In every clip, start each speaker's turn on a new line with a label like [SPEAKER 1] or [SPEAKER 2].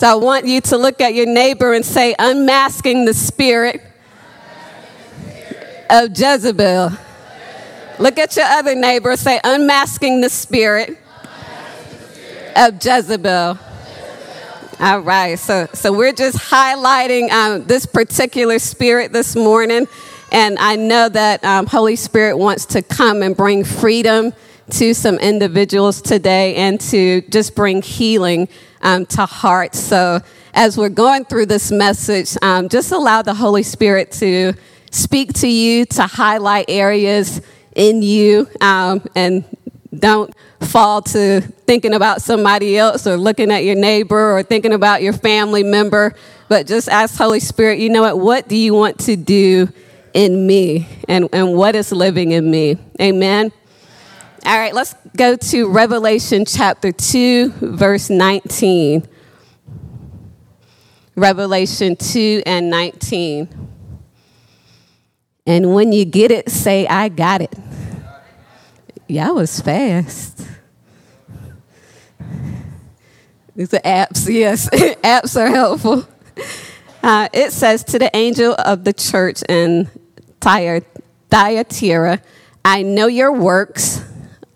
[SPEAKER 1] So I want you to look at your neighbor and say, unmasking the spirit of Jezebel. Look at your other neighbor, say, unmasking the spirit of Jezebel. All right, so so we're just highlighting um, this particular spirit this morning, and I know that um, Holy Spirit wants to come and bring freedom to some individuals today, and to just bring healing um, to hearts. So as we're going through this message, um, just allow the Holy Spirit to speak to you, to highlight areas in you, um, and don't fall to thinking about somebody else or looking at your neighbor or thinking about your family member, but just ask Holy Spirit, you know what? What do you want to do in me? And, and what is living in me? Amen. All right, let's go to Revelation chapter 2, verse 19. Revelation 2 and 19. And when you get it, say, I got it. Yeah, I was fast. These are apps, yes. apps are helpful. Uh, it says, To the angel of the church in Thyatira, I know your works,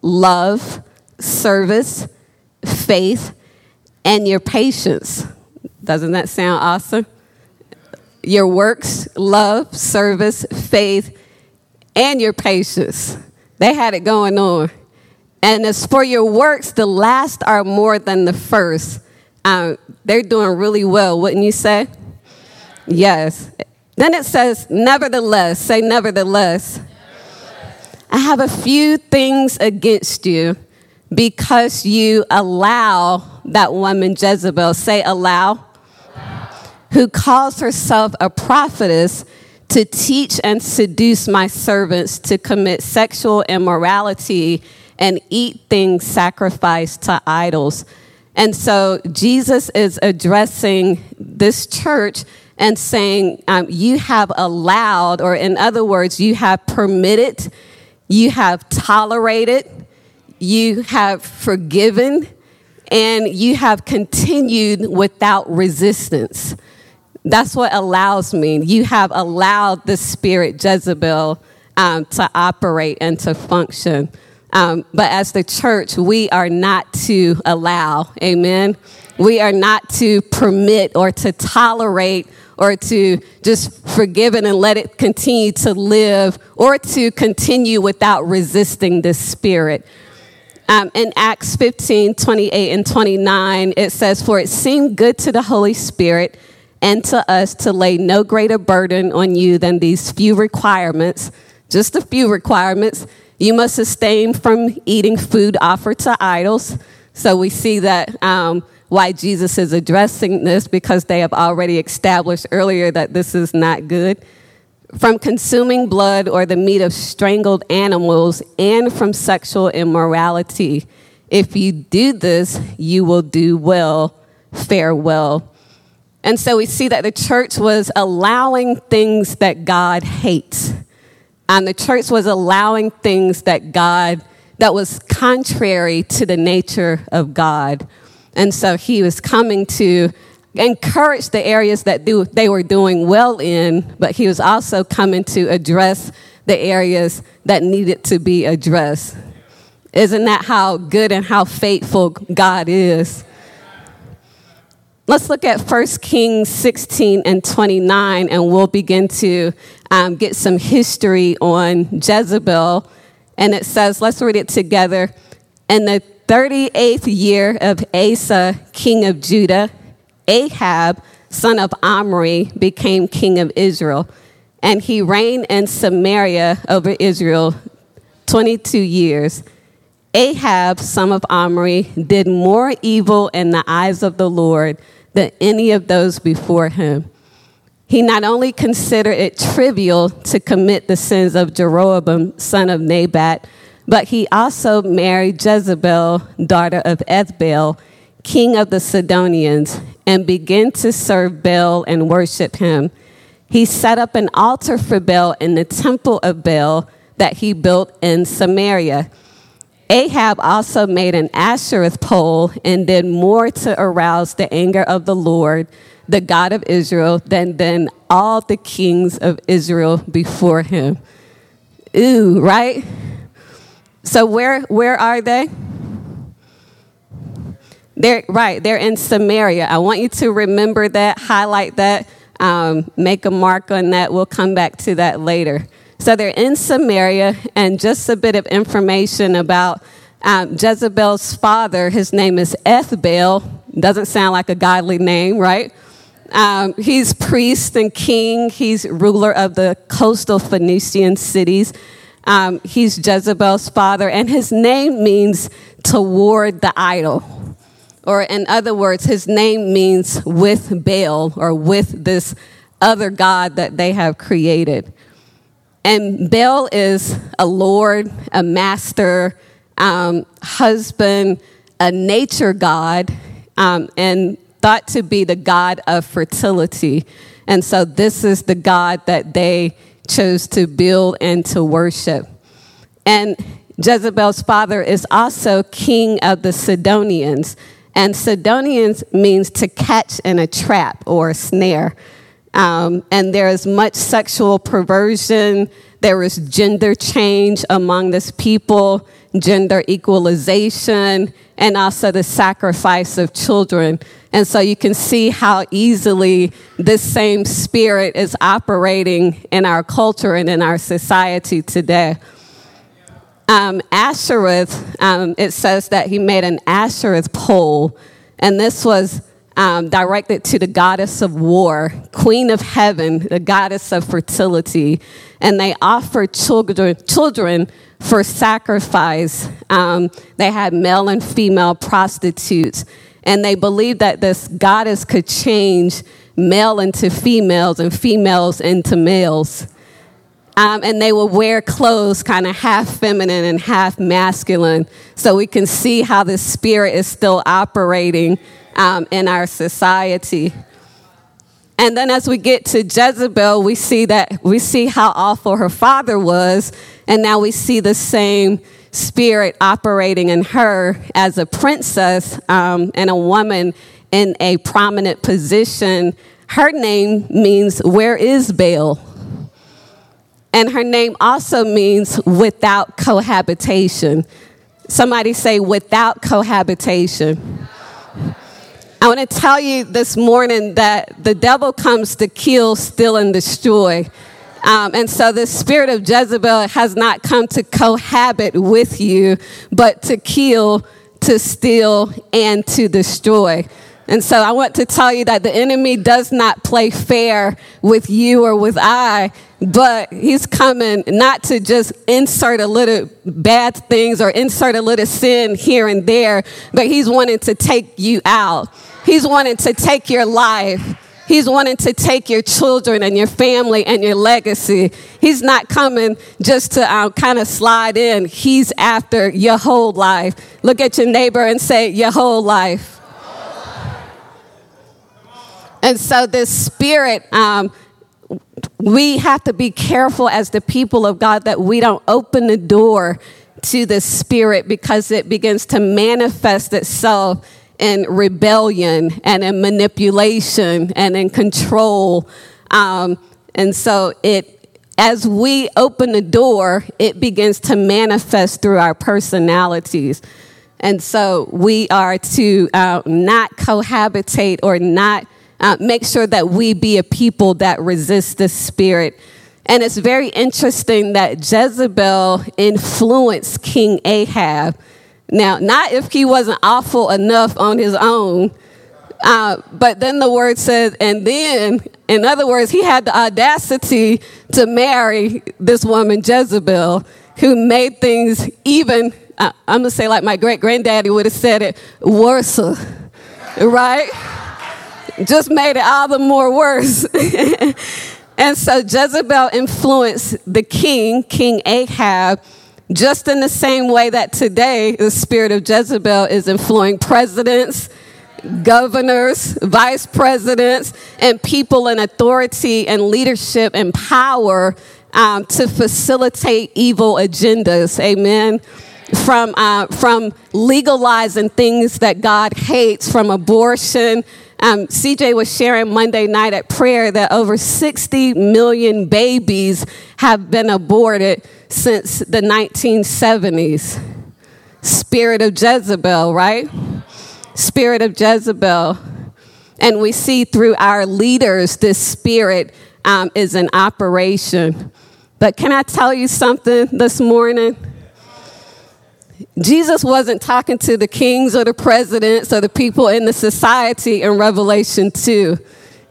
[SPEAKER 1] love, service, faith, and your patience. Doesn't that sound awesome? Your works, love, service, faith, and your patience. They had it going on. And as for your works, the last are more than the first. Um, they're doing really well, wouldn't you say? Yes. Then it says, nevertheless, say nevertheless. I have a few things against you because you allow that woman Jezebel, say allow, allow. who calls herself a prophetess to teach and seduce my servants to commit sexual immorality and eat things sacrificed to idols. And so Jesus is addressing this church and saying, um, You have allowed, or in other words, you have permitted, you have tolerated, you have forgiven, and you have continued without resistance. That's what allows me. You have allowed the spirit Jezebel um, to operate and to function. Um, but as the church, we are not to allow, amen? We are not to permit or to tolerate or to just forgive it and let it continue to live or to continue without resisting this spirit. Um, in Acts 15 28 and 29, it says, For it seemed good to the Holy Spirit and to us to lay no greater burden on you than these few requirements, just a few requirements. You must abstain from eating food offered to idols. So we see that um, why Jesus is addressing this because they have already established earlier that this is not good. From consuming blood or the meat of strangled animals and from sexual immorality. If you do this, you will do well, fare well. And so we see that the church was allowing things that God hates. And the church was allowing things that God, that was contrary to the nature of God. And so he was coming to encourage the areas that do, they were doing well in, but he was also coming to address the areas that needed to be addressed. Isn't that how good and how faithful God is? Let's look at 1 Kings 16 and 29, and we'll begin to um, get some history on Jezebel. And it says, let's read it together. In the 38th year of Asa, king of Judah, Ahab, son of Omri, became king of Israel. And he reigned in Samaria over Israel 22 years. Ahab, son of Omri, did more evil in the eyes of the Lord than any of those before him. He not only considered it trivial to commit the sins of Jeroboam, son of Nebat, but he also married Jezebel, daughter of Ethbaal, king of the Sidonians, and began to serve Baal and worship him. He set up an altar for Baal in the temple of Baal that he built in Samaria. Ahab also made an Ashereth pole and did more to arouse the anger of the Lord, the God of Israel, than, than all the kings of Israel before him. Ooh, right? So where where are they? They're right. They're in Samaria. I want you to remember that, highlight that, um, make a mark on that. We'll come back to that later. So they're in Samaria, and just a bit of information about um, Jezebel's father. His name is Ethbaal. Doesn't sound like a godly name, right? Um, he's priest and king. He's ruler of the coastal Phoenician cities. Um, he's Jezebel's father, and his name means toward the idol. Or, in other words, his name means with Baal or with this other God that they have created. And Baal is a lord, a master, um, husband, a nature god, um, and thought to be the god of fertility. And so this is the god that they chose to build and to worship. And Jezebel's father is also king of the Sidonians. And Sidonians means to catch in a trap or a snare. Um, and there is much sexual perversion. There is gender change among this people, gender equalization, and also the sacrifice of children. And so you can see how easily this same spirit is operating in our culture and in our society today. Um, Ashereth, um, it says that he made an Ashereth pole, and this was um, directed to the goddess of war, queen of heaven, the goddess of fertility, and they offered children, children for sacrifice. Um, they had male and female prostitutes, and they believed that this goddess could change male into females and females into males. Um, and they would wear clothes kind of half feminine and half masculine. So we can see how the spirit is still operating um, in our society. And then as we get to Jezebel, we see that we see how awful her father was, and now we see the same spirit operating in her as a princess um, and a woman in a prominent position. Her name means where is Baal? And her name also means without cohabitation. Somebody say without cohabitation. I want to tell you this morning that the devil comes to kill, steal, and destroy. Um, and so the spirit of Jezebel has not come to cohabit with you, but to kill, to steal, and to destroy. And so I want to tell you that the enemy does not play fair with you or with I, but he's coming not to just insert a little bad things or insert a little sin here and there, but he's wanting to take you out. He's wanting to take your life. He's wanting to take your children and your family and your legacy. He's not coming just to um, kind of slide in. He's after your whole life. Look at your neighbor and say, Your whole life. And so, this spirit, um, we have to be careful as the people of God that we don't open the door to the spirit because it begins to manifest itself in rebellion and in manipulation and in control. Um, and so it as we open the door, it begins to manifest through our personalities. And so we are to uh, not cohabitate or not uh, make sure that we be a people that resist the spirit. And it's very interesting that Jezebel influenced King Ahab now, not if he wasn't awful enough on his own, uh, but then the word says, and then, in other words, he had the audacity to marry this woman, Jezebel, who made things even, uh, I'm gonna say like my great granddaddy would have said it, worse, right? Just made it all the more worse. and so Jezebel influenced the king, King Ahab, just in the same way that today the spirit of Jezebel is influencing presidents, governors, vice presidents, and people in authority and leadership and power um, to facilitate evil agendas. Amen. from, uh, from legalizing things that God hates, from abortion. Um, CJ was sharing Monday night at prayer that over 60 million babies have been aborted since the 1970s. Spirit of Jezebel, right? Spirit of Jezebel. And we see through our leaders, this spirit um, is in operation. But can I tell you something this morning? Jesus wasn't talking to the kings or the presidents or the people in the society in Revelation 2.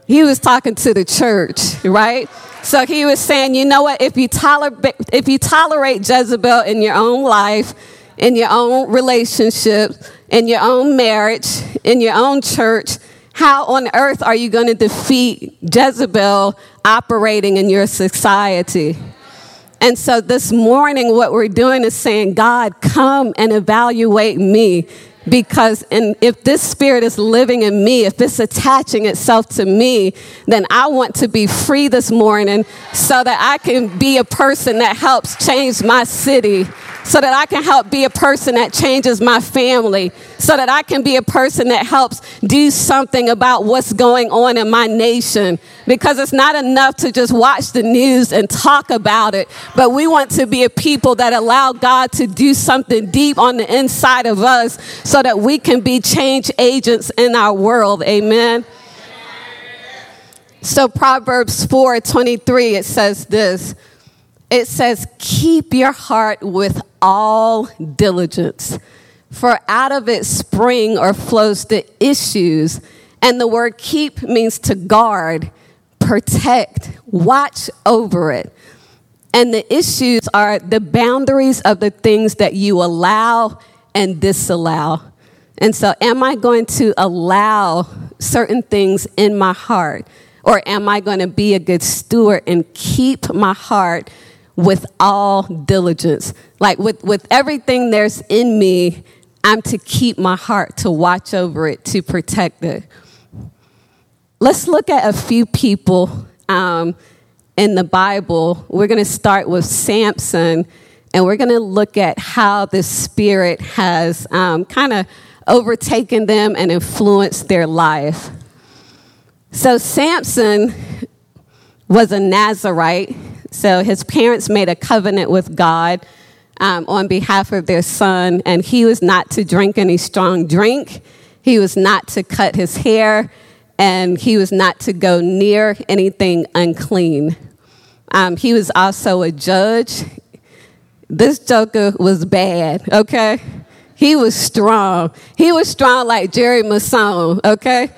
[SPEAKER 1] He was talking to the church, right? So he was saying, you know what? If you, tolerate, if you tolerate Jezebel in your own life, in your own relationship, in your own marriage, in your own church, how on earth are you going to defeat Jezebel operating in your society? And so this morning, what we're doing is saying, God, come and evaluate me. Because in, if this spirit is living in me, if it's attaching itself to me, then I want to be free this morning so that I can be a person that helps change my city so that I can help be a person that changes my family, so that I can be a person that helps do something about what's going on in my nation. Because it's not enough to just watch the news and talk about it, but we want to be a people that allow God to do something deep on the inside of us so that we can be change agents in our world. Amen. So Proverbs 4 23, it says this it says, Keep your heart with all diligence, for out of it spring or flows the issues. And the word keep means to guard, protect, watch over it. And the issues are the boundaries of the things that you allow and disallow. And so, am I going to allow certain things in my heart? Or am I going to be a good steward and keep my heart with all diligence. Like with, with everything there's in me, I'm to keep my heart, to watch over it, to protect it. Let's look at a few people um, in the Bible. We're going to start with Samson, and we're going to look at how the Spirit has um, kind of overtaken them and influenced their life. So, Samson was a Nazarite so his parents made a covenant with God um, on behalf of their son, and he was not to drink any strong drink. He was not to cut his hair, and he was not to go near anything unclean. Um, he was also a judge. This joker was bad, okay? He was strong. He was strong like Jerry Masson, okay?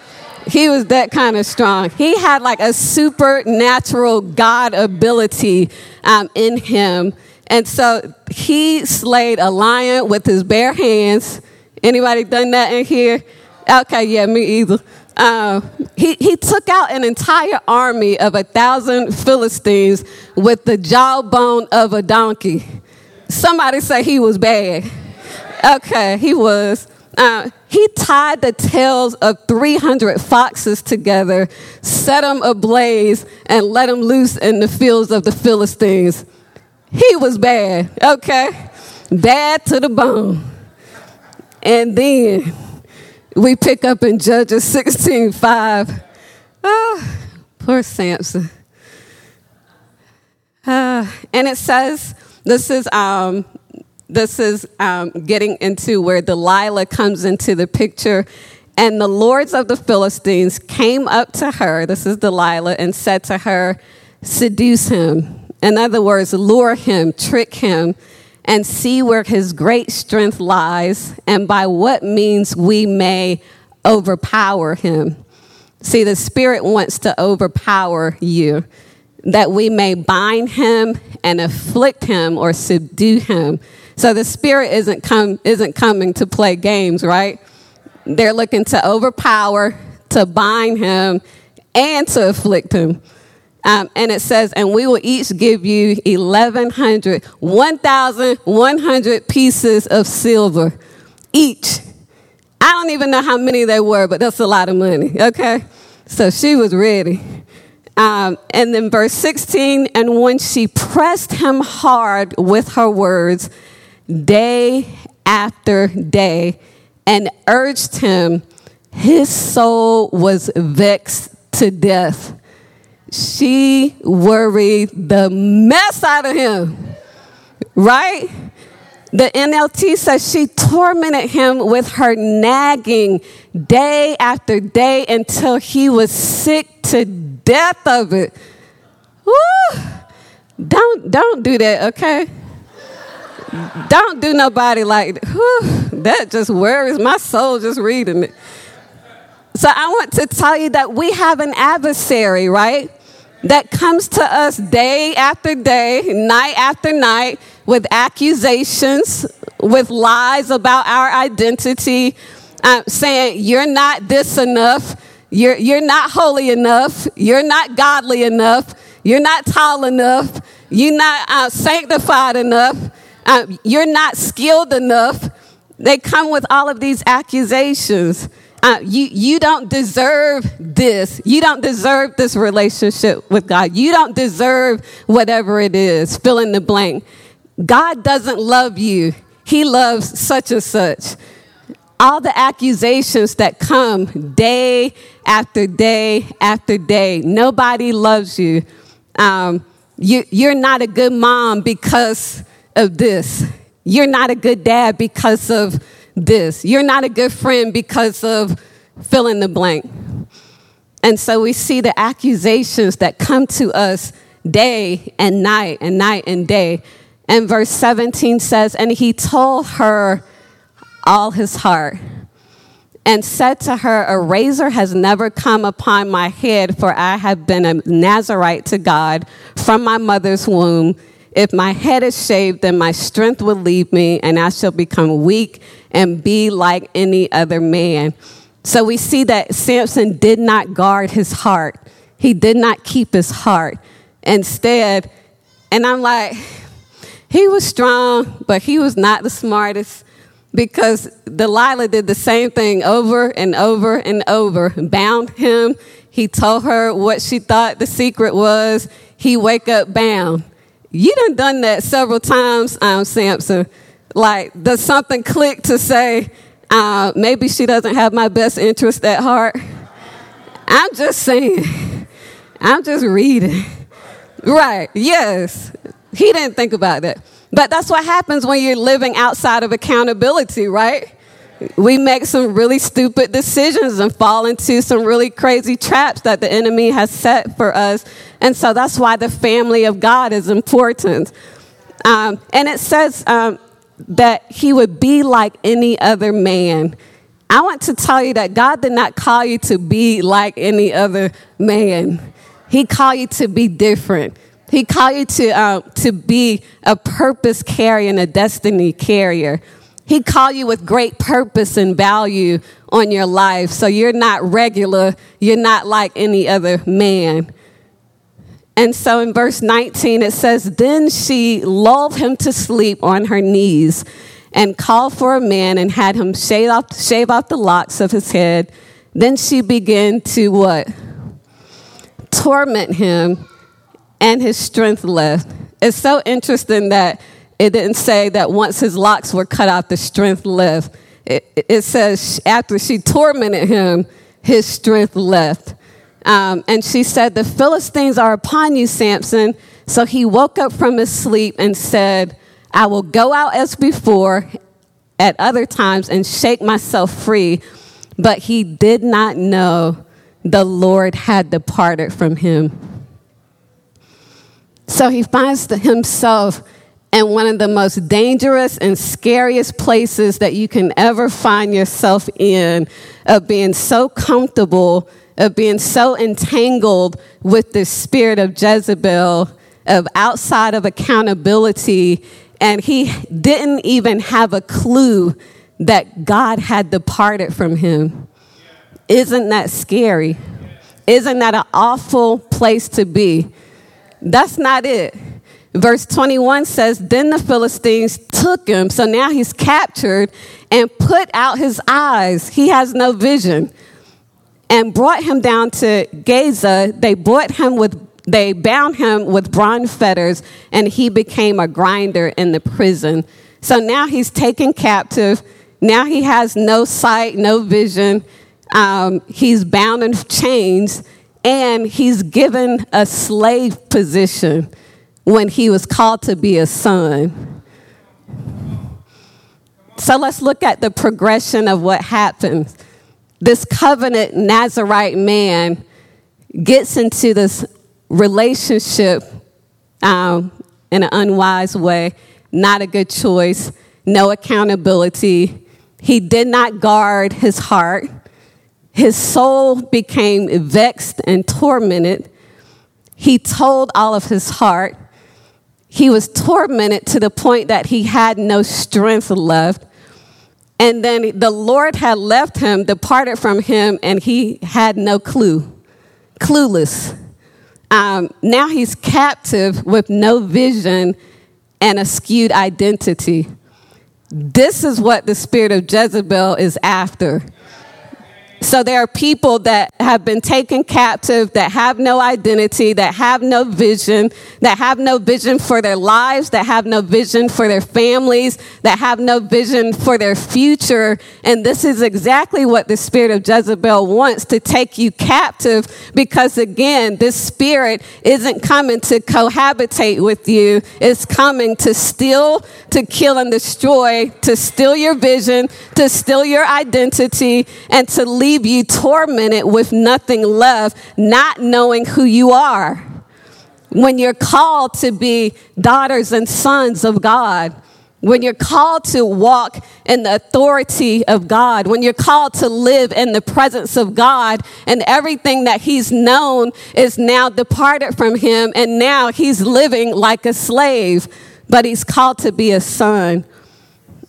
[SPEAKER 1] He was that kind of strong. He had like a supernatural God ability um, in him. And so he slayed a lion with his bare hands. Anybody done that in here? Okay, yeah, me either. Um, he, he took out an entire army of a thousand Philistines with the jawbone of a donkey. Somebody say he was bad. Okay, he was. Uh, he tied the tails of 300 foxes together, set them ablaze, and let them loose in the fields of the Philistines. He was bad, okay? Bad to the bone. And then we pick up in Judges 16 5. Oh, poor Samson. Uh, and it says, this is um, this is um, getting into where Delilah comes into the picture. And the lords of the Philistines came up to her, this is Delilah, and said to her, Seduce him. In other words, lure him, trick him, and see where his great strength lies, and by what means we may overpower him. See, the Spirit wants to overpower you, that we may bind him and afflict him or subdue him so the spirit isn't come isn't coming to play games, right? They're looking to overpower, to bind him, and to afflict him. Um, and it says, and we will each give you 1,100, 1,100 pieces of silver each. I don't even know how many they were, but that's a lot of money, okay? So she was ready. Um, and then verse 16, and when she pressed him hard with her words, day after day and urged him. His soul was vexed to death. She worried the mess out of him, right? The NLT says she tormented him with her nagging day after day until he was sick to death of it. Woo! Don't don't do that, okay? Don't do nobody like whew, that just worries my soul just reading it. So I want to tell you that we have an adversary, right? That comes to us day after day, night after night with accusations, with lies about our identity, uh, saying, You're not this enough. You're, you're not holy enough. You're not godly enough. You're not tall enough. You're not uh, sanctified enough. Uh, you're not skilled enough. They come with all of these accusations. Uh, you, you don't deserve this. You don't deserve this relationship with God. You don't deserve whatever it is, fill in the blank. God doesn't love you, He loves such and such. All the accusations that come day after day after day. Nobody loves you. Um, you you're not a good mom because of this. You're not a good dad because of this. You're not a good friend because of fill in the blank. And so we see the accusations that come to us day and night and night and day. And verse 17 says, And he told her all his heart and said to her, A razor has never come upon my head, for I have been a Nazarite to God from my mother's womb. If my head is shaved, then my strength will leave me, and I shall become weak and be like any other man. So we see that Samson did not guard his heart, he did not keep his heart. Instead, and I'm like, he was strong, but he was not the smartest because Delilah did the same thing over and over and over. Bound him. He told her what she thought the secret was. He wake up bound. You done done that several times, um, Samson. Like, does something click to say, uh, maybe she doesn't have my best interest at heart? I'm just saying. I'm just reading. Right, yes. He didn't think about that. But that's what happens when you're living outside of accountability, right? We make some really stupid decisions and fall into some really crazy traps that the enemy has set for us. And so that's why the family of God is important. Um, and it says um, that he would be like any other man. I want to tell you that God did not call you to be like any other man, He called you to be different. He called you to, uh, to be a purpose carrier and a destiny carrier. He called you with great purpose and value on your life. So you're not regular. You're not like any other man. And so in verse 19, it says, Then she lulled him to sleep on her knees and called for a man and had him shave off, shave off the locks of his head. Then she began to what? Torment him and his strength left. It's so interesting that it didn't say that once his locks were cut off, the strength left. It, it says after she tormented him, his strength left. Um, and she said, The Philistines are upon you, Samson. So he woke up from his sleep and said, I will go out as before at other times and shake myself free. But he did not know the Lord had departed from him. So he finds himself in one of the most dangerous and scariest places that you can ever find yourself in, of being so comfortable, of being so entangled with the spirit of Jezebel, of outside of accountability. And he didn't even have a clue that God had departed from him. Isn't that scary? Isn't that an awful place to be? That's not it. Verse 21 says, Then the Philistines took him. So now he's captured and put out his eyes. He has no vision. And brought him down to Gaza. They brought him with they bound him with bronze fetters, and he became a grinder in the prison. So now he's taken captive. Now he has no sight, no vision. Um, he's bound in chains, and he's given a slave position when he was called to be a son. So let's look at the progression of what happens. This covenant Nazarite man gets into this relationship um, in an unwise way, not a good choice, no accountability. He did not guard his heart. His soul became vexed and tormented. He told all of his heart. He was tormented to the point that he had no strength left. And then the Lord had left him, departed from him, and he had no clue, clueless. Um, now he's captive with no vision and a skewed identity. This is what the spirit of Jezebel is after. So there are people that have been taken captive, that have no identity, that have no vision, that have no vision for their lives, that have no vision for their families, that have no vision for their future. And this is exactly what the spirit of Jezebel wants to take you captive because again, this spirit isn't coming to cohabitate with you. It's coming to steal, to kill and destroy, to steal your vision, to steal your identity, and to leave leave you tormented with nothing left, not knowing who you are. When you're called to be daughters and sons of God, when you're called to walk in the authority of God, when you're called to live in the presence of God, and everything that He's known is now departed from Him, and now He's living like a slave, but He's called to be a son.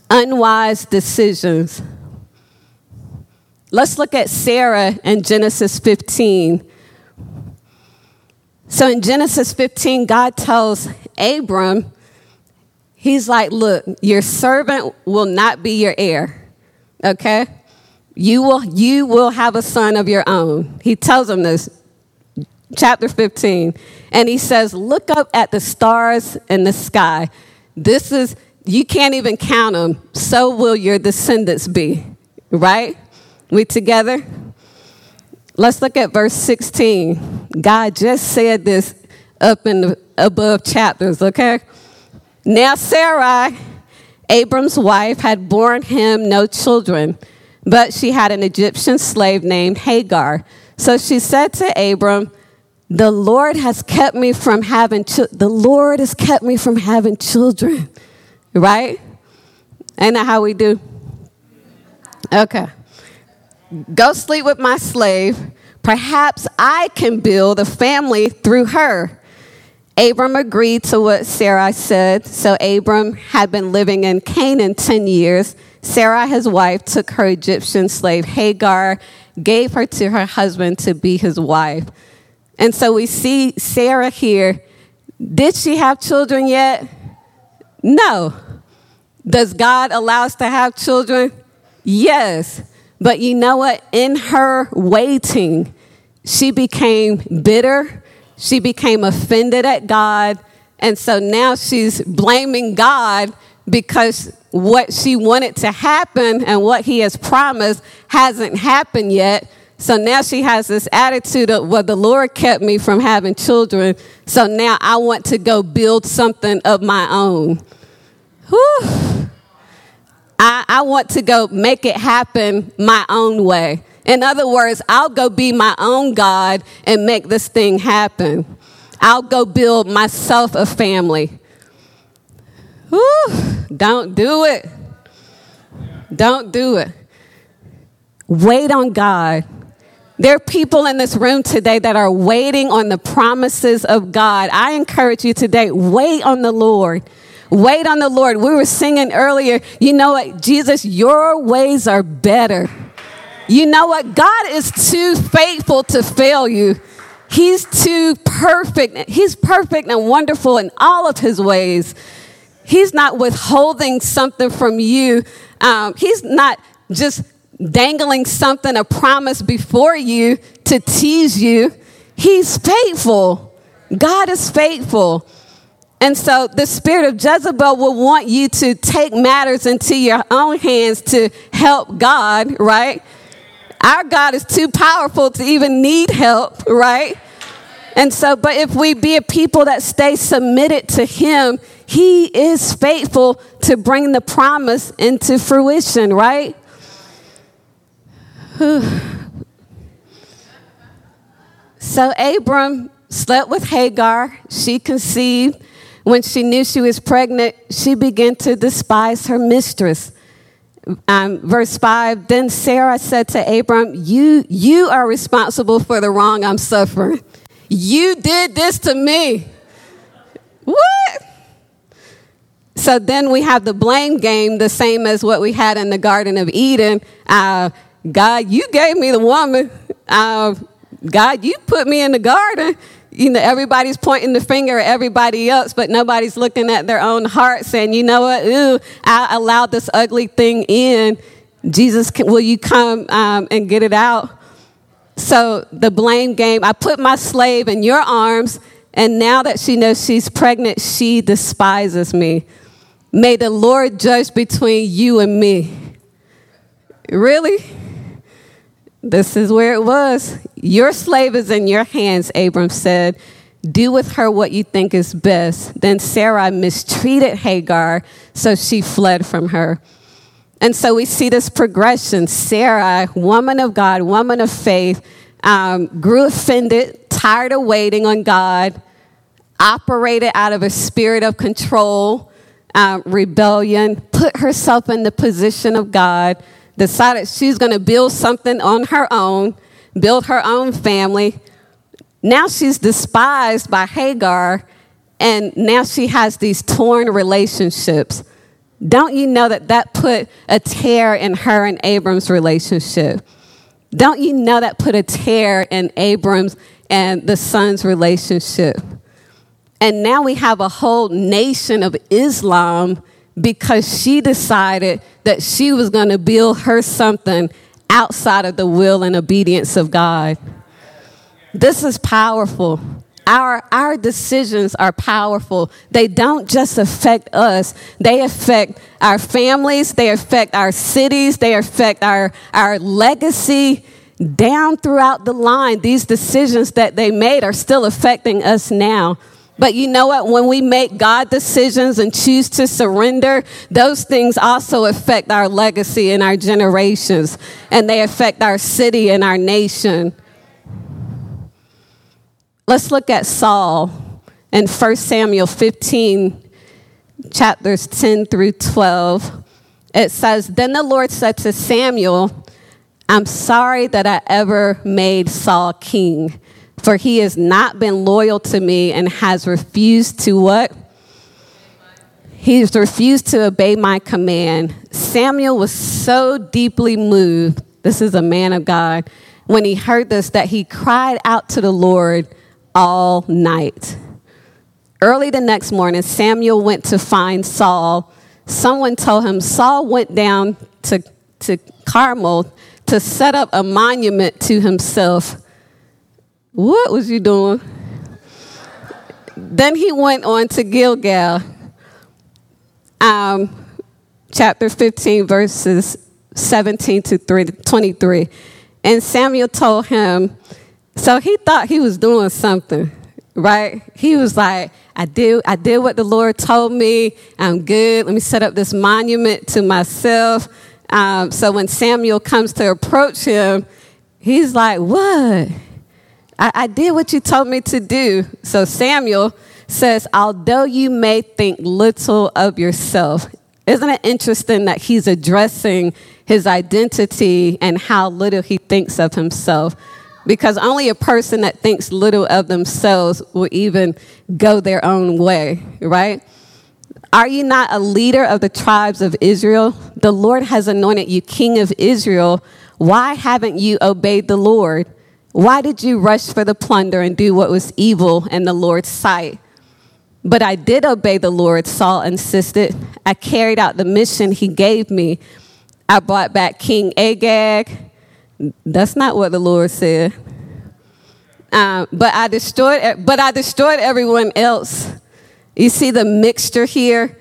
[SPEAKER 1] Unwise decisions Let's look at Sarah in Genesis 15. So in Genesis 15, God tells Abram, He's like, Look, your servant will not be your heir. Okay? You will, you will have a son of your own. He tells him this, chapter 15. And he says, Look up at the stars in the sky. This is, you can't even count them. So will your descendants be. Right? We together? Let's look at verse 16. God just said this up in the above chapters, okay? Now Sarai, Abram's wife, had borne him no children, but she had an Egyptian slave named Hagar. So she said to Abram, the Lord has kept me from having ch- the Lord has kept me from having children. Right? Ain't that how we do? Okay. Go sleep with my slave. Perhaps I can build a family through her. Abram agreed to what Sarai said. So Abram had been living in Canaan 10 years. Sarah, his wife, took her Egyptian slave Hagar, gave her to her husband to be his wife. And so we see Sarah here. Did she have children yet? No. Does God allow us to have children? Yes. But you know what? In her waiting, she became bitter. She became offended at God. And so now she's blaming God because what she wanted to happen and what he has promised hasn't happened yet. So now she has this attitude of, well, the Lord kept me from having children. So now I want to go build something of my own. Whew. I, I want to go make it happen my own way. In other words, I'll go be my own God and make this thing happen. I'll go build myself a family. Whew, don't do it. Don't do it. Wait on God. There are people in this room today that are waiting on the promises of God. I encourage you today, wait on the Lord. Wait on the Lord. We were singing earlier, you know what, Jesus, your ways are better. You know what? God is too faithful to fail you. He's too perfect. He's perfect and wonderful in all of his ways. He's not withholding something from you. Um, he's not just dangling something, a promise before you to tease you. He's faithful. God is faithful. And so the spirit of Jezebel will want you to take matters into your own hands to help God, right? Our God is too powerful to even need help, right? And so, but if we be a people that stay submitted to Him, He is faithful to bring the promise into fruition, right? so, Abram slept with Hagar. She conceived. When she knew she was pregnant, she began to despise her mistress. Um, verse 5 Then Sarah said to Abram, you, you are responsible for the wrong I'm suffering. You did this to me. What? So then we have the blame game, the same as what we had in the Garden of Eden. Uh, God, you gave me the woman. Uh, God, you put me in the garden. You know, everybody's pointing the finger at everybody else, but nobody's looking at their own heart saying, you know what? Ooh, I allowed this ugly thing in. Jesus, will you come um, and get it out? So the blame game, I put my slave in your arms, and now that she knows she's pregnant, she despises me. May the Lord judge between you and me. Really? This is where it was. Your slave is in your hands, Abram said. Do with her what you think is best. Then Sarai mistreated Hagar, so she fled from her. And so we see this progression. Sarah, woman of God, woman of faith, um, grew offended, tired of waiting on God, operated out of a spirit of control, uh, rebellion, put herself in the position of God, decided she's going to build something on her own, build her own family. Now she's despised by Hagar, and now she has these torn relationships. Don't you know that that put a tear in her and Abram's relationship? Don't you know that put a tear in Abram's and the son's relationship? And now we have a whole nation of Islam because she decided that she was going to build her something outside of the will and obedience of God. This is powerful. Our, our decisions are powerful. They don't just affect us, they affect our families, they affect our cities, they affect our, our legacy. Down throughout the line, these decisions that they made are still affecting us now. But you know what? When we make God decisions and choose to surrender, those things also affect our legacy and our generations, and they affect our city and our nation. Let's look at Saul in 1 Samuel 15, chapters 10 through 12. It says, Then the Lord said to Samuel, I'm sorry that I ever made Saul king, for he has not been loyal to me and has refused to what? He's refused to obey my command. Samuel was so deeply moved. This is a man of God. When he heard this, that he cried out to the Lord all night. Early the next morning, Samuel went to find Saul. Someone told him Saul went down to, to Carmel to set up a monument to himself. What was you doing? Then he went on to Gilgal, um, chapter 15, verses 17 to 23. And Samuel told him, so he thought he was doing something, right? He was like, I did, I did what the Lord told me. I'm good. Let me set up this monument to myself. Um, so when Samuel comes to approach him, he's like, What? I, I did what you told me to do. So Samuel says, Although you may think little of yourself, isn't it interesting that he's addressing his identity and how little he thinks of himself? because only a person that thinks little of themselves will even go their own way, right? Are you not a leader of the tribes of Israel? The Lord has anointed you king of Israel. Why haven't you obeyed the Lord? Why did you rush for the plunder and do what was evil in the Lord's sight? But I did obey the Lord, Saul insisted. I carried out the mission he gave me. I brought back King Agag that's not what the Lord said. Uh, but I destroyed, but I destroyed everyone else. You see the mixture here?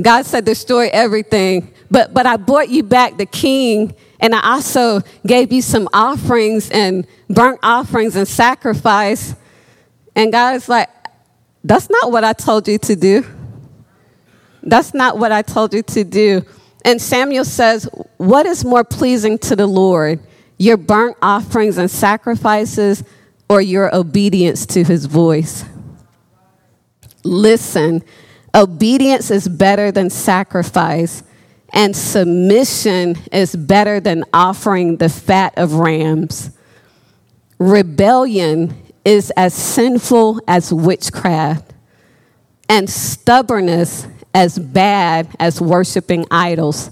[SPEAKER 1] God said, destroy everything. But, but I brought you back the king, and I also gave you some offerings and burnt offerings and sacrifice. And God is like, that's not what I told you to do. That's not what I told you to do. And Samuel says, What is more pleasing to the Lord, your burnt offerings and sacrifices, or your obedience to his voice? Listen, obedience is better than sacrifice, and submission is better than offering the fat of rams. Rebellion is as sinful as witchcraft, and stubbornness as bad as worshiping idols.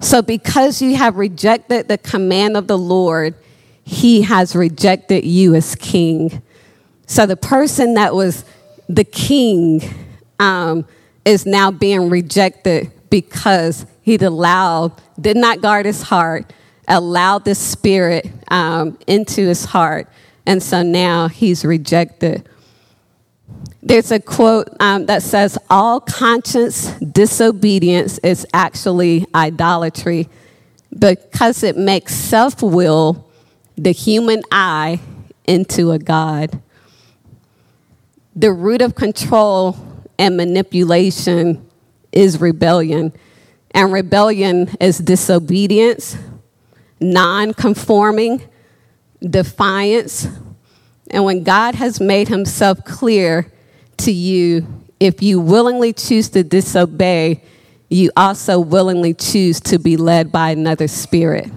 [SPEAKER 1] So, because you have rejected the command of the Lord, he has rejected you as king. So, the person that was the king um, is now being rejected because he allowed, did not guard his heart, allowed the spirit um, into his heart. And so now he's rejected. There's a quote um, that says, All conscience disobedience is actually idolatry because it makes self will, the human I, into a God. The root of control and manipulation is rebellion. And rebellion is disobedience, non conforming, defiance. And when God has made himself clear to you if you willingly choose to disobey, you also willingly choose to be led by another spirit.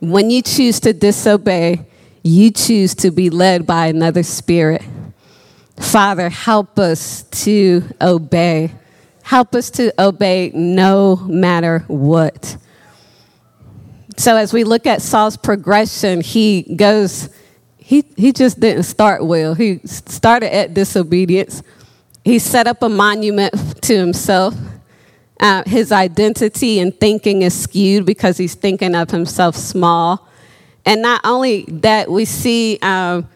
[SPEAKER 1] When you choose to disobey, you choose to be led by another spirit. Father, help us to obey. Help us to obey no matter what. So, as we look at Saul's progression, he goes he, he just didn't start well. He started at disobedience. He set up a monument to himself. Uh, his identity and thinking is skewed because he's thinking of himself small. And not only that, we see um,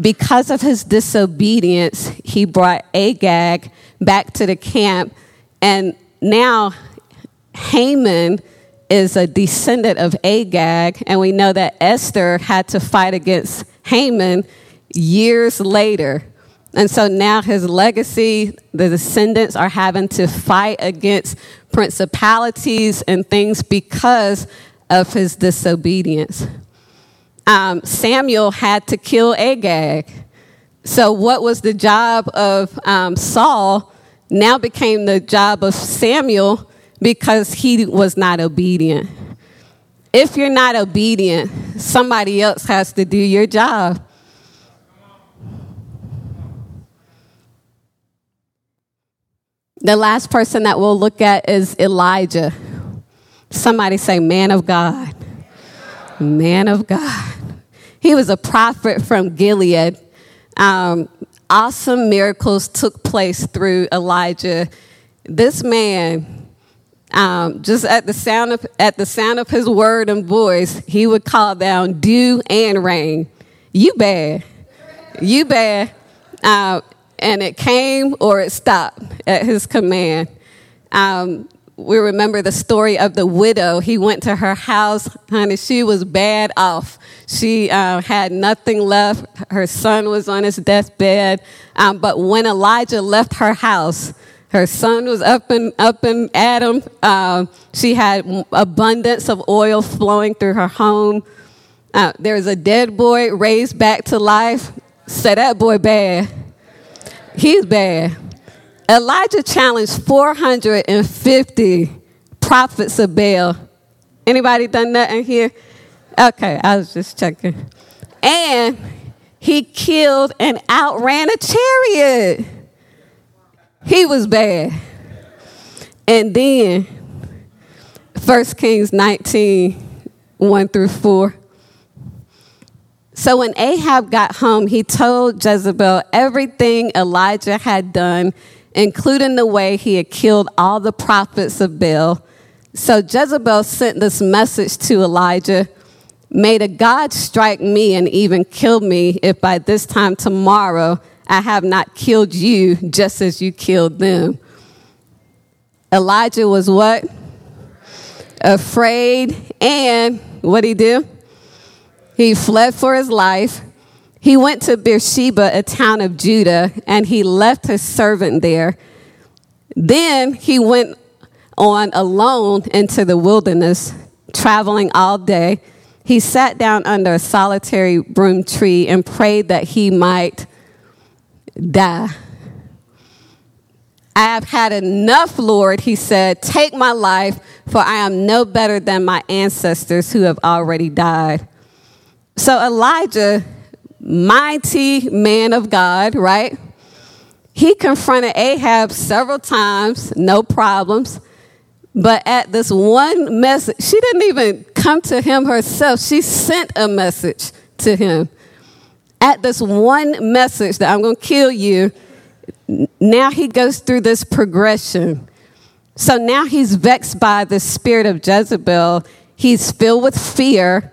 [SPEAKER 1] because of his disobedience, he brought Agag back to the camp. And now Haman is a descendant of Agag. And we know that Esther had to fight against Haman years later. And so now his legacy, the descendants are having to fight against principalities and things because of his disobedience. Um, Samuel had to kill Agag. So, what was the job of um, Saul now became the job of Samuel because he was not obedient. If you're not obedient, somebody else has to do your job. The last person that we'll look at is Elijah. Somebody say, Man of God. Man of God. He was a prophet from Gilead. Um, awesome miracles took place through Elijah. This man um, just at the sound of at the sound of his word and voice, he would call down dew and rain. You bad, you bad, uh, and it came or it stopped at his command. Um, we remember the story of the widow. He went to her house, honey. She was bad off. She uh, had nothing left. Her son was on his deathbed. Um, but when Elijah left her house, her son was up and up in Adam. Uh, she had abundance of oil flowing through her home. Uh, there was a dead boy raised back to life. Say that boy bad. He's bad. Elijah challenged 450 prophets of Baal. Anybody done that in here? Okay, I was just checking. And he killed and outran a chariot. He was bad. And then 1 Kings 19, 1 through 4. So when Ahab got home, he told Jezebel everything Elijah had done, including the way he had killed all the prophets of Baal. So Jezebel sent this message to Elijah May the God strike me and even kill me if by this time tomorrow I have not killed you just as you killed them. Elijah was what? Afraid, and what did he do? He fled for his life. He went to Beersheba, a town of Judah, and he left his servant there. Then he went on alone into the wilderness, traveling all day. He sat down under a solitary broom tree and prayed that he might die. I have had enough, Lord, he said. Take my life, for I am no better than my ancestors who have already died. So Elijah, mighty man of God, right? He confronted Ahab several times, no problems. But at this one message, she didn't even come to him herself. She sent a message to him. At this one message that I'm going to kill you, now he goes through this progression. So now he's vexed by the spirit of Jezebel. He's filled with fear,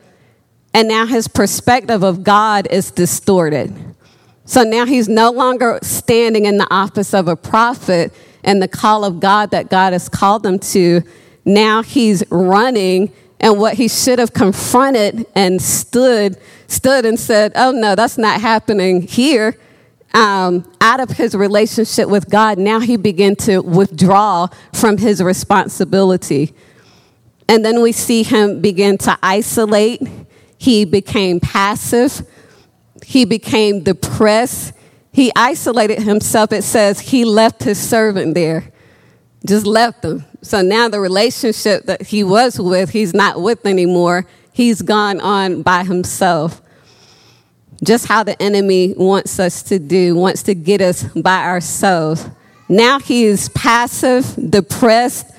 [SPEAKER 1] and now his perspective of God is distorted. So now he's no longer standing in the office of a prophet and the call of God that God has called him to. Now he's running, and what he should have confronted and stood, stood and said, "Oh no, that's not happening here." um, out of his relationship with God, now he began to withdraw from his responsibility. And then we see him begin to isolate. He became passive. He became depressed. He isolated himself. It says he left his servant there, just left him. So now the relationship that he was with, he's not with anymore. He's gone on by himself just how the enemy wants us to do, wants to get us by ourselves. Now he is passive, depressed,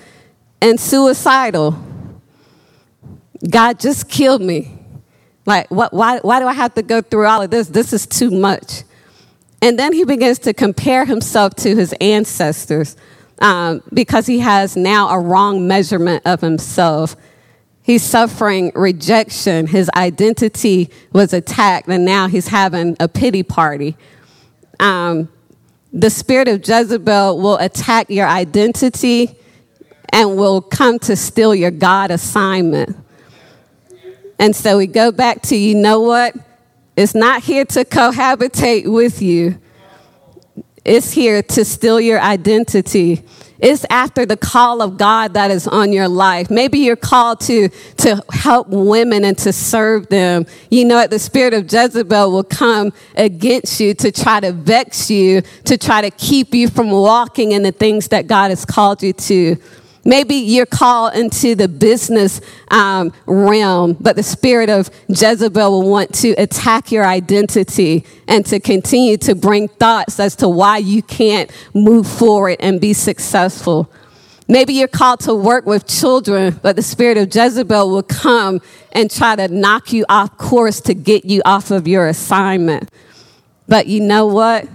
[SPEAKER 1] and suicidal. God just killed me. Like, what, why, why do I have to go through all of this? This is too much. And then he begins to compare himself to his ancestors um, because he has now a wrong measurement of himself. He's suffering rejection. His identity was attacked, and now he's having a pity party. Um, the spirit of Jezebel will attack your identity and will come to steal your God assignment. And so we go back to you know what? It's not here to cohabitate with you, it's here to steal your identity. It's after the call of God that is on your life. Maybe you're called to, to help women and to serve them. You know, the spirit of Jezebel will come against you to try to vex you, to try to keep you from walking in the things that God has called you to. Maybe you're called into the business um, realm, but the spirit of Jezebel will want to attack your identity and to continue to bring thoughts as to why you can't move forward and be successful. Maybe you're called to work with children, but the spirit of Jezebel will come and try to knock you off course to get you off of your assignment. But you know what?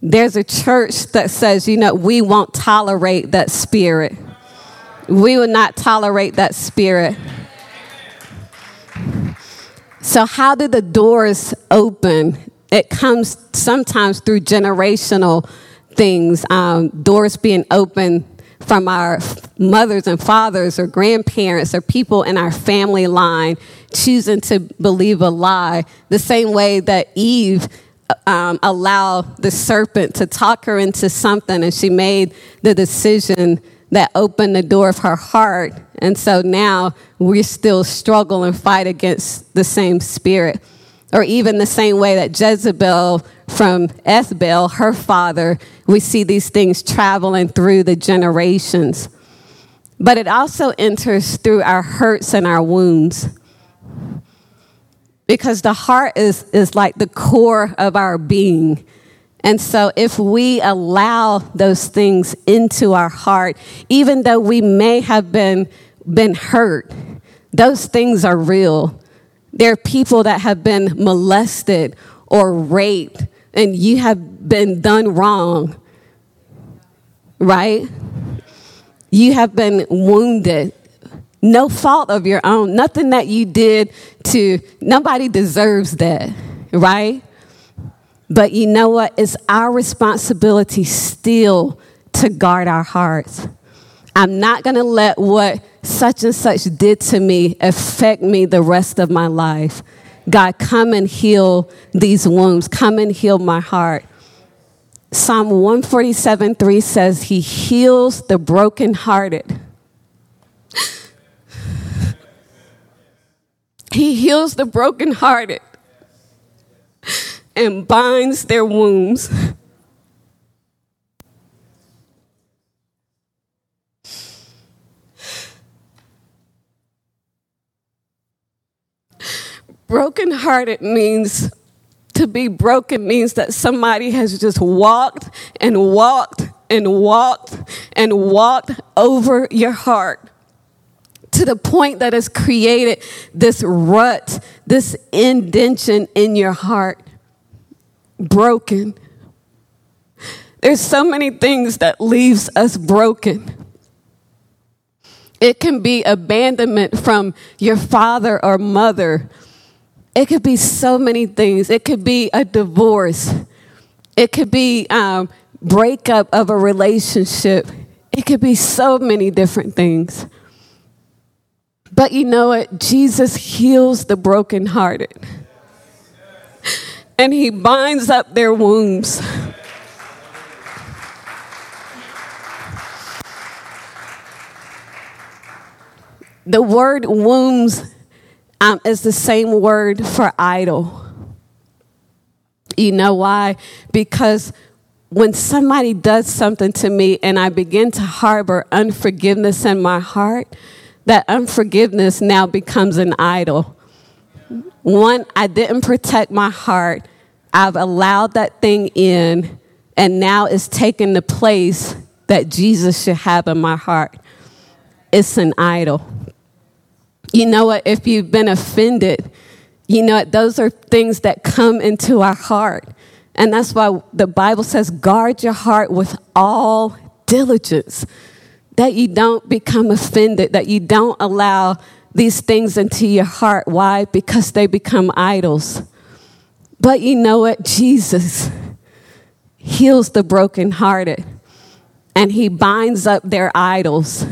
[SPEAKER 1] There's a church that says, you know, we won't tolerate that spirit. We will not tolerate that spirit. So, how do the doors open? It comes sometimes through generational things, um, doors being open from our mothers and fathers or grandparents or people in our family line choosing to believe a lie, the same way that Eve um, allowed the serpent to talk her into something and she made the decision that opened the door of her heart. And so now we still struggle and fight against the same spirit. Or even the same way that Jezebel from Ethbaal, her father, we see these things traveling through the generations. But it also enters through our hurts and our wounds. Because the heart is, is like the core of our being. And so, if we allow those things into our heart, even though we may have been, been hurt, those things are real. There are people that have been molested or raped, and you have been done wrong, right? You have been wounded. No fault of your own, nothing that you did to, nobody deserves that, right? But you know what? It's our responsibility still to guard our hearts. I'm not going to let what such and such did to me affect me the rest of my life. God, come and heal these wounds. Come and heal my heart. Psalm 147 3 says, He heals the brokenhearted. he heals the brokenhearted and binds their wounds. Brokenhearted means to be broken means that somebody has just walked and walked and walked and walked over your heart to the point that has created this rut, this indention in your heart. Broken. There's so many things that leaves us broken. It can be abandonment from your father or mother it could be so many things. It could be a divorce. It could be um, breakup of a relationship. It could be so many different things. But you know what? Jesus heals the brokenhearted. And he binds up their wounds. The word wounds um, is the same word for idol. You know why? Because when somebody does something to me and I begin to harbor unforgiveness in my heart, that unforgiveness now becomes an idol. One, I didn't protect my heart. I've allowed that thing in, and now it's taken the place that Jesus should have in my heart. It's an idol. You know what? If you've been offended, you know, what? those are things that come into our heart. And that's why the Bible says, guard your heart with all diligence, that you don't become offended, that you don't allow these things into your heart. Why? Because they become idols. But you know what? Jesus heals the brokenhearted and he binds up their idols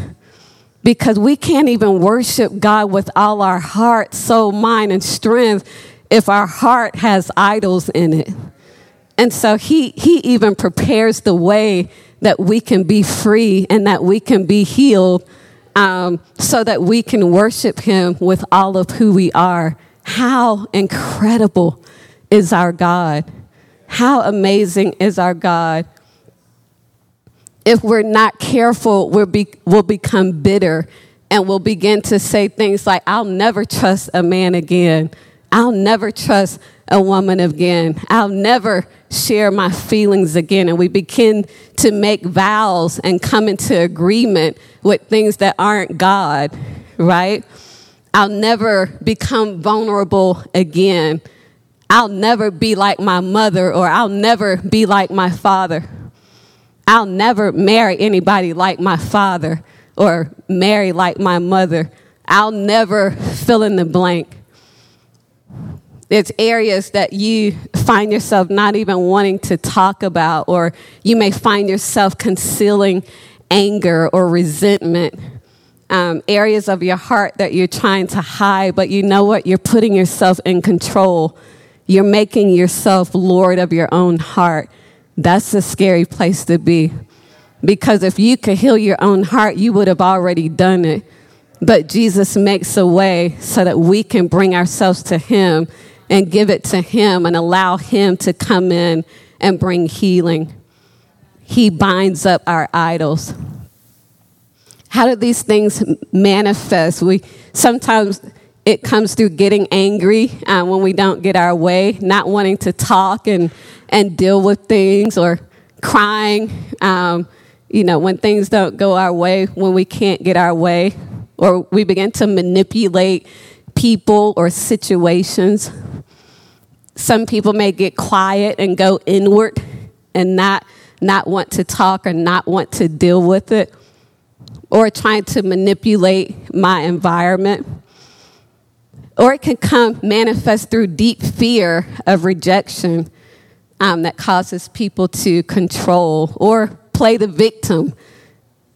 [SPEAKER 1] because we can't even worship God with all our heart, soul, mind, and strength if our heart has idols in it. And so he, he even prepares the way that we can be free and that we can be healed um, so that we can worship him with all of who we are. How incredible is our God! How amazing is our God! if we're not careful, we'll, be, we'll become bitter and we'll begin to say things like, I'll never trust a man again. I'll never trust a woman again. I'll never share my feelings again. And we begin to make vows and come into agreement with things that aren't God, right? I'll never become vulnerable again. I'll never be like my mother or I'll never be like my father. I'll never marry anybody like my father or marry like my mother. I'll never fill in the blank. It's areas that you find yourself not even wanting to talk about, or you may find yourself concealing anger or resentment. Um, areas of your heart that you're trying to hide, but you know what? You're putting yourself in control. You're making yourself Lord of your own heart. That's a scary place to be. Because if you could heal your own heart, you would have already done it. But Jesus makes a way so that we can bring ourselves to Him and give it to Him and allow Him to come in and bring healing. He binds up our idols. How do these things manifest? We sometimes it comes through getting angry uh, when we don't get our way, not wanting to talk and, and deal with things, or crying, um, you know, when things don't go our way, when we can't get our way, or we begin to manipulate people or situations. Some people may get quiet and go inward and not, not want to talk or not want to deal with it, or trying to manipulate my environment or it can come manifest through deep fear of rejection. um, that causes people to control or play the victim.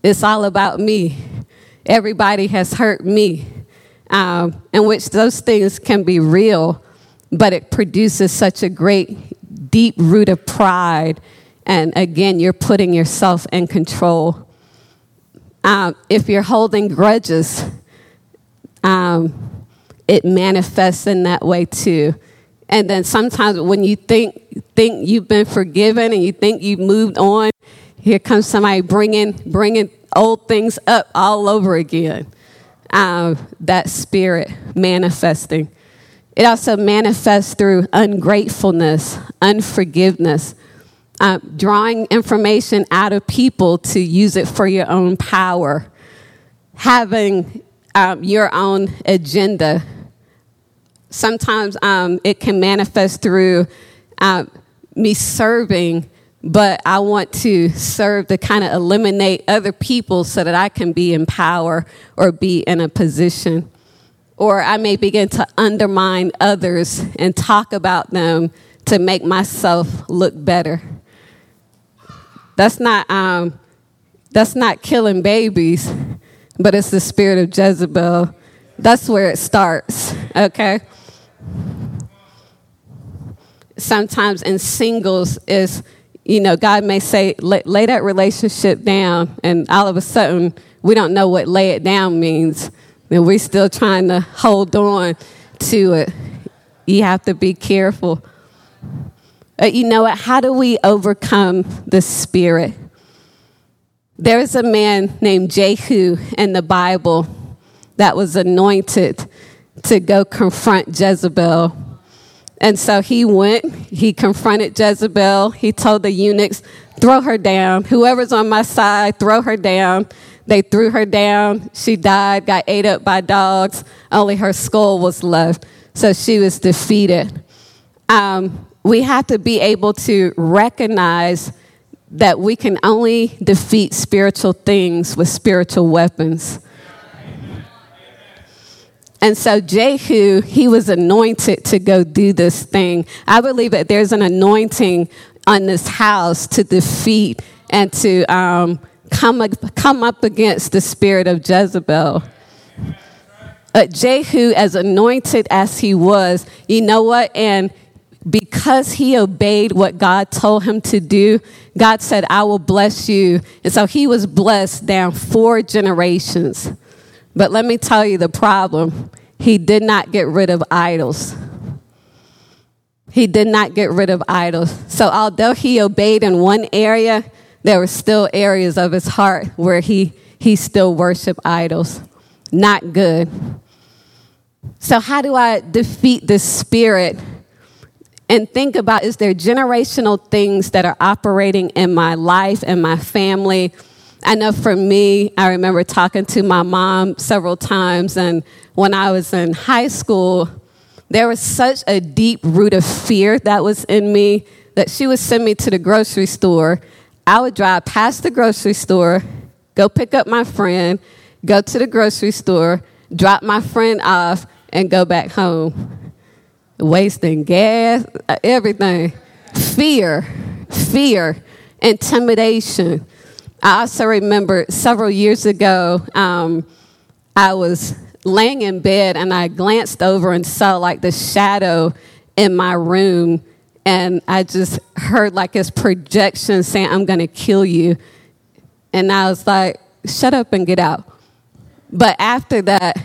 [SPEAKER 1] It's all about me. Everybody has hurt me, um, in which those things can be real, but it produces such a great, deep root of pride. And again, you're putting yourself in control. Um, if you're holding grudges, um, it manifests in that way too. And then sometimes when you think think you've been forgiven and you think you've moved on, here comes somebody bringing bringing old things up all over again. Um, that spirit manifesting. It also manifests through ungratefulness, unforgiveness, uh, drawing information out of people to use it for your own power, having um, your own agenda. Sometimes um, it can manifest through uh, me serving, but I want to serve to kind of eliminate other people so that I can be in power or be in a position. Or I may begin to undermine others and talk about them to make myself look better. That's not, um, that's not killing babies but it's the spirit of Jezebel. That's where it starts, okay? Sometimes in singles is, you know, God may say, lay, lay that relationship down, and all of a sudden, we don't know what lay it down means. And we're still trying to hold on to it. You have to be careful. Uh, you know what? How do we overcome the spirit? There is a man named Jehu in the Bible that was anointed to go confront Jezebel. And so he went, he confronted Jezebel. He told the eunuchs, throw her down. Whoever's on my side, throw her down. They threw her down. She died, got ate up by dogs. Only her skull was left. So she was defeated. Um, we have to be able to recognize that we can only defeat spiritual things with spiritual weapons. And so Jehu, he was anointed to go do this thing. I believe that there's an anointing on this house to defeat and to um, come, come up against the spirit of Jezebel. Uh, Jehu, as anointed as he was, you know what? And because he obeyed what God told him to do, God said, I will bless you. And so he was blessed down four generations. But let me tell you the problem he did not get rid of idols. He did not get rid of idols. So although he obeyed in one area, there were still areas of his heart where he, he still worshiped idols. Not good. So, how do I defeat this spirit? and think about is there generational things that are operating in my life and my family? I know for me, I remember talking to my mom several times, and when I was in high school, there was such a deep root of fear that was in me that she would send me to the grocery store. I would drive past the grocery store, go pick up my friend, go to the grocery store, drop my friend off, and go back home wasting gas, everything. Fear, fear, intimidation. I also remember several years ago, um, I was laying in bed and I glanced over and saw like the shadow in my room. And I just heard like his projection saying, I'm going to kill you. And I was like, shut up and get out. But after that,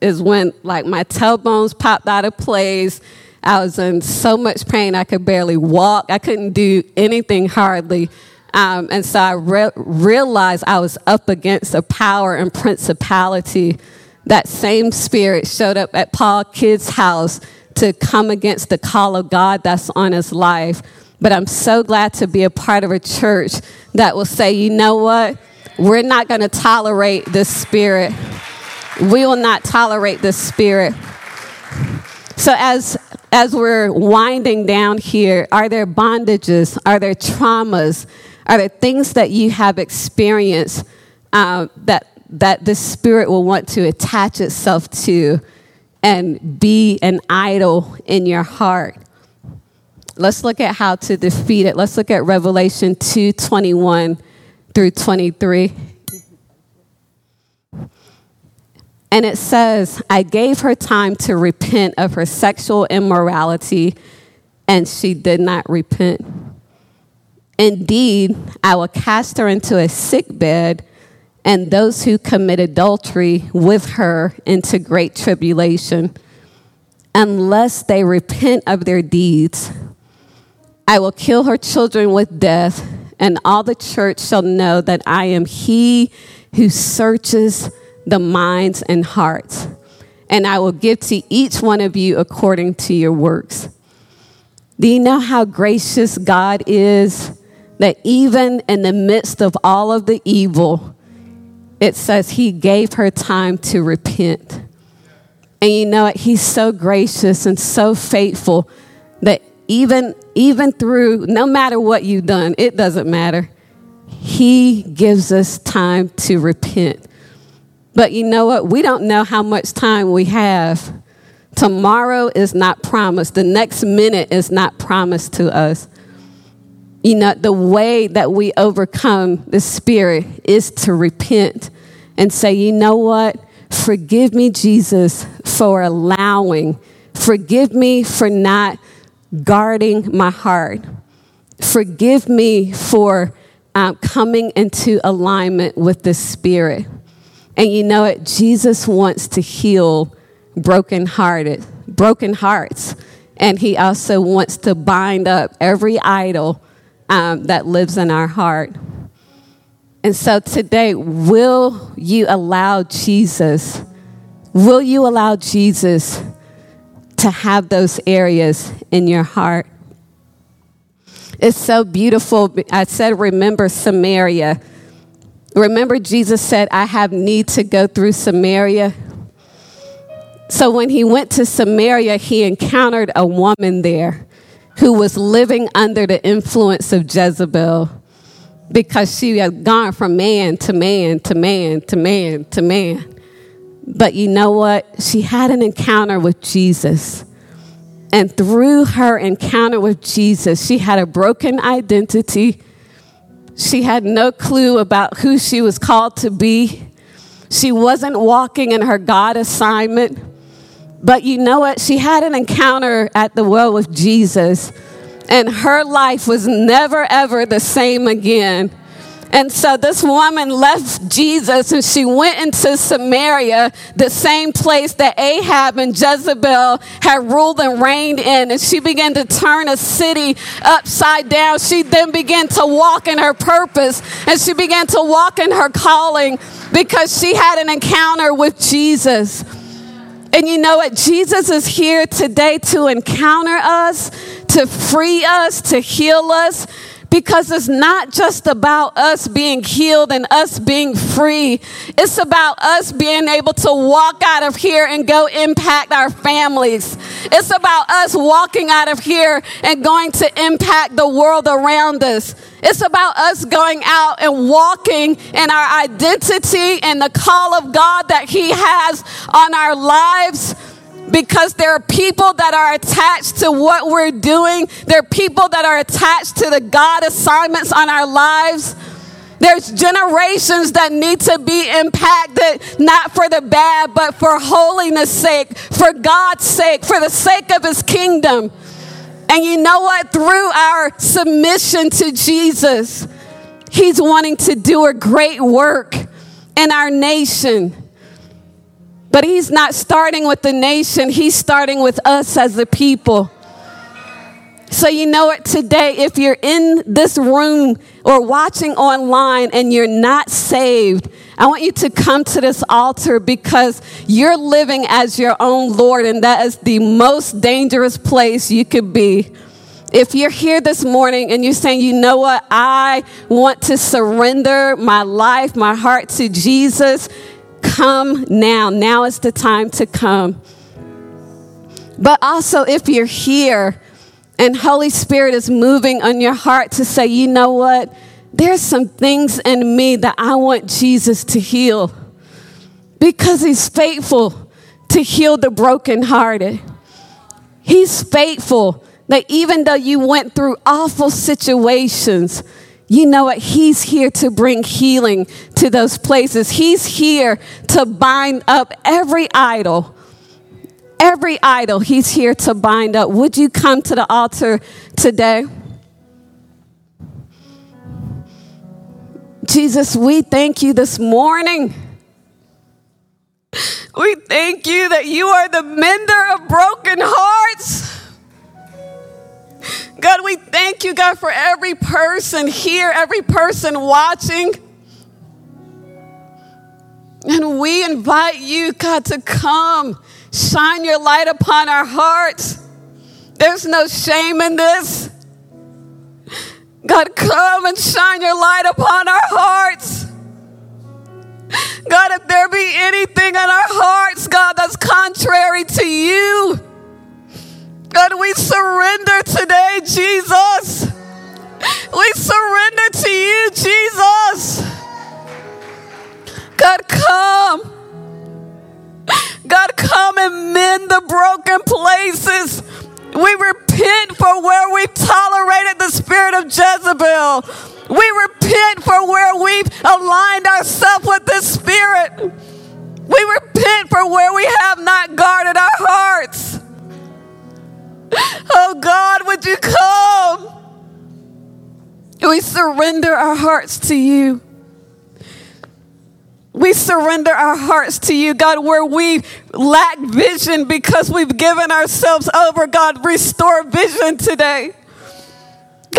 [SPEAKER 1] is when like my tailbones popped out of place. I was in so much pain I could barely walk. I couldn't do anything hardly. Um, and so I re- realized I was up against a power and principality. That same spirit showed up at Paul Kidd's house to come against the call of God that's on his life. But I'm so glad to be a part of a church that will say, you know what? We're not going to tolerate this spirit. We will not tolerate this spirit. So as as we're winding down here, are there bondages? Are there traumas? Are there things that you have experienced uh, that that the spirit will want to attach itself to and be an idol in your heart? let's look at how to defeat it. Let's look at Revelation 2 21 through 23. And it says, I gave her time to repent of her sexual immorality, and she did not repent. Indeed, I will cast her into a sick bed, and those who commit adultery with her into great tribulation, unless they repent of their deeds. I will kill her children with death, and all the church shall know that I am he who searches the minds and hearts. And I will give to each one of you according to your works. Do you know how gracious God is? That even in the midst of all of the evil, it says he gave her time to repent. And you know what? He's so gracious and so faithful that even, even through, no matter what you've done, it doesn't matter. He gives us time to repent. But you know what? We don't know how much time we have. Tomorrow is not promised, the next minute is not promised to us. You know, the way that we overcome the spirit is to repent and say, you know what? Forgive me, Jesus, for allowing. Forgive me for not guarding my heart. Forgive me for um, coming into alignment with the Spirit. And you know what? Jesus wants to heal broken-hearted, broken hearts. And he also wants to bind up every idol um, that lives in our heart. And so today, will you allow Jesus, will you allow Jesus to have those areas in your heart? It's so beautiful. I said, remember Samaria. Remember, Jesus said, I have need to go through Samaria. So when he went to Samaria, he encountered a woman there who was living under the influence of Jezebel because she had gone from man to man to man to man to man. But you know what? She had an encounter with Jesus. And through her encounter with Jesus, she had a broken identity she had no clue about who she was called to be. She wasn't walking in her God assignment. But you know what? She had an encounter at the well with Jesus, and her life was never, ever the same again. And so this woman left Jesus and she went into Samaria, the same place that Ahab and Jezebel had ruled and reigned in. And she began to turn a city upside down. She then began to walk in her purpose and she began to walk in her calling because she had an encounter with Jesus. And you know what? Jesus is here today to encounter us, to free us, to heal us because it's not just about us being healed and us being free. It's about us being able to walk out of here and go impact our families. It's about us walking out of here and going to impact the world around us. It's about us going out and walking in our identity and the call of God that He has on our lives because there are people that are attached to what we're doing. There are people that are attached to the God assignments on our lives. There's generations that need to be impacted, not for the bad, but for holiness' sake, for God's sake, for the sake of His kingdom. And you know what? Through our submission to Jesus, He's wanting to do a great work in our nation. But he's not starting with the nation, he's starting with us as a people. So, you know what, today, if you're in this room or watching online and you're not saved, I want you to come to this altar because you're living as your own Lord, and that is the most dangerous place you could be. If you're here this morning and you're saying, you know what, I want to surrender my life, my heart to Jesus, Come now. Now is the time to come. But also, if you're here and Holy Spirit is moving on your heart to say, you know what? There's some things in me that I want Jesus to heal because he's faithful to heal the brokenhearted. He's faithful That even though you went through awful situations, you know what? He's here to bring healing to those places. He's here to bind up every idol. Every idol, He's here to bind up. Would you come to the altar today? Jesus, we thank you this morning. We thank you that you are the mender of broken hearts. God, we thank you, God, for every person here, every person watching. And we invite you, God, to come shine your light upon our hearts. There's no shame in this. God, come and shine your light upon our hearts. God, if there be anything in our hearts, God, that's contrary to you, God, we surrender today, Jesus. We surrender to you, Jesus. God, come. God, come and mend the broken places. We repent for where we've tolerated the spirit of Jezebel. We repent for where we've aligned ourselves with this spirit. We repent for where we have not guarded our hearts. Oh God, would you come? We surrender our hearts to you. We surrender our hearts to you, God, where we lack vision because we've given ourselves over. God, restore vision today.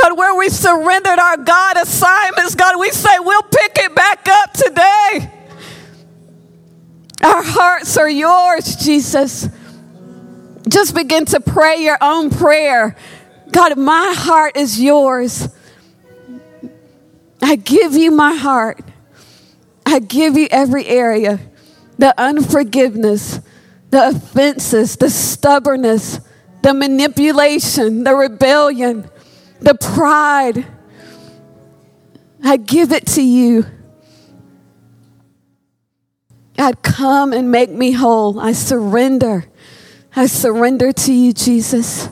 [SPEAKER 1] God, where we surrendered our God assignments, God, we say we'll pick it back up today. Our hearts are yours, Jesus. Just begin to pray your own prayer. God, my heart is yours. I give you my heart. I give you every area the unforgiveness, the offenses, the stubbornness, the manipulation, the rebellion the pride. I give it to you. God, come and make me whole. I surrender. I surrender to you, Jesus.